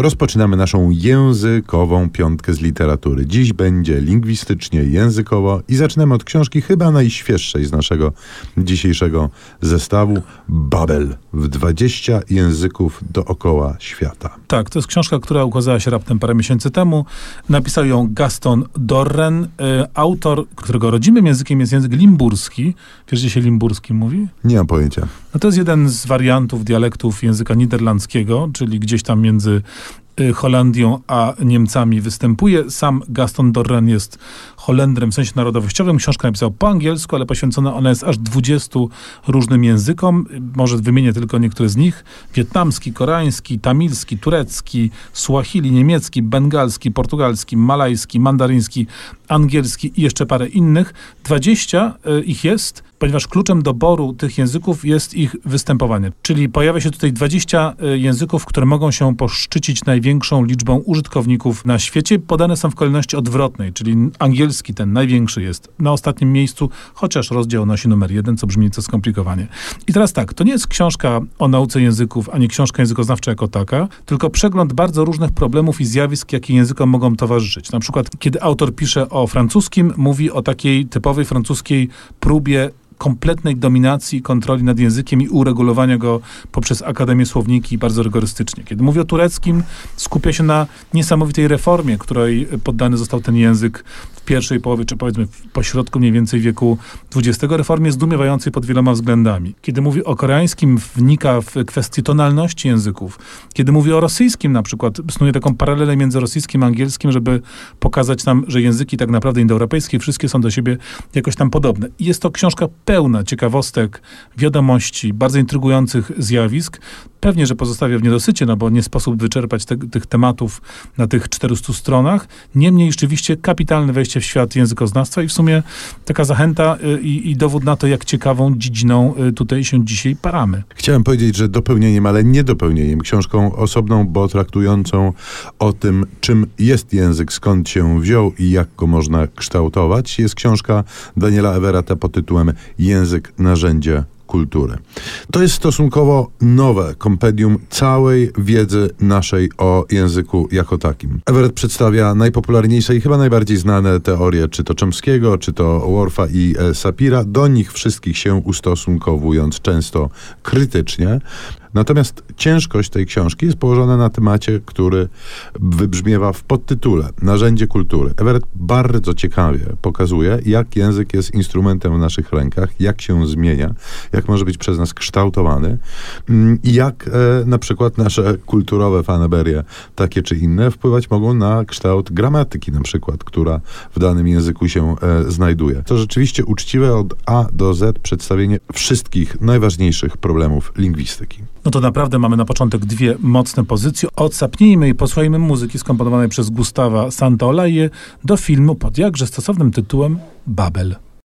Rozpoczynamy naszą językową piątkę z literatury. Dziś będzie lingwistycznie, językowo i zaczynamy od książki chyba najświeższej z naszego dzisiejszego zestawu Babel w 20 języków dookoła świata. Tak, to jest książka, która ukazała się raptem parę miesięcy temu. Napisał ją Gaston Dorren, y, autor, którego rodzimym językiem jest język limburski. Wiesz, gdzie się limburski mówi? Nie mam pojęcia. No to jest jeden z wariantów dialektów języka niderlandzkiego, czyli gdzieś tam między Holandią a Niemcami występuje. Sam Gaston Dorren jest Holendrem w sensie narodowościowym. Książkę napisał po angielsku, ale poświęcona ona jest aż 20 różnym językom. Może wymienię tylko niektóre z nich. Wietnamski, koreański, tamilski, turecki, swahili, niemiecki, bengalski, portugalski, malajski, mandaryński, angielski i jeszcze parę innych. 20 y, ich jest, ponieważ kluczem doboru tych języków jest ich występowanie. Czyli pojawia się tutaj 20 y, języków, które mogą się poszczycić największą liczbą użytkowników na świecie. Podane są w kolejności odwrotnej, czyli angielski ten największy jest na ostatnim miejscu, chociaż rozdział nosi numer jeden, co brzmi nieco skomplikowanie. I teraz tak, to nie jest książka o nauce języków, ani książka językoznawcza jako taka, tylko przegląd bardzo różnych problemów i zjawisk, jakie językom mogą towarzyszyć. Na przykład, kiedy autor pisze o francuskim, mówi o takiej typowej francuskiej próbie kompletnej dominacji kontroli nad językiem i uregulowania go poprzez Akademię Słowniki bardzo rygorystycznie. Kiedy mówię o tureckim, skupia się na niesamowitej reformie, której poddany został ten język pierwszej połowie, czy powiedzmy pośrodku mniej więcej wieku XX, reformie zdumiewającej pod wieloma względami. Kiedy mówi o koreańskim, wnika w kwestii tonalności języków. Kiedy mówi o rosyjskim na przykład, snuje taką paralelę między rosyjskim a angielskim, żeby pokazać nam, że języki tak naprawdę indoeuropejskie wszystkie są do siebie jakoś tam podobne. Jest to książka pełna ciekawostek, wiadomości, bardzo intrygujących zjawisk. Pewnie, że pozostawia w niedosycie, no bo nie sposób wyczerpać te, tych tematów na tych 400 stronach. Niemniej rzeczywiście kapitalne wejście w świat językoznawstwa i w sumie taka zachęta y, i, i dowód na to, jak ciekawą dziedziną y, tutaj się dzisiaj paramy. Chciałem powiedzieć, że dopełnieniem, ale nie dopełnieniem, książką osobną, bo traktującą o tym, czym jest język, skąd się wziął i jak go można kształtować, jest książka Daniela Everata pod tytułem Język, narzędzie kultury. To jest stosunkowo nowe kompendium całej wiedzy naszej o języku jako takim. Everett przedstawia najpopularniejsze i chyba najbardziej znane teorie, czy to Chomskiego, czy to Worfa i e, Sapira, do nich wszystkich się ustosunkowując często krytycznie. Natomiast ciężkość tej książki jest położona na temacie, który wybrzmiewa w podtytule Narzędzie kultury. Everett bardzo ciekawie pokazuje, jak język jest instrumentem w naszych rękach, jak się zmienia, jak może być przez nas kształtowany mm, i jak e, na przykład nasze kulturowe fanaberie, takie czy inne, wpływać mogą na kształt gramatyki na przykład, która w danym języku się e, znajduje. To rzeczywiście uczciwe od A do Z przedstawienie wszystkich najważniejszych problemów lingwistyki. No to naprawdę mamy na początek dwie mocne pozycje. Odsapnijmy i posłuchajmy muzyki skomponowanej przez Gustawa Santaolaje do filmu pod jakże stosownym tytułem Babel.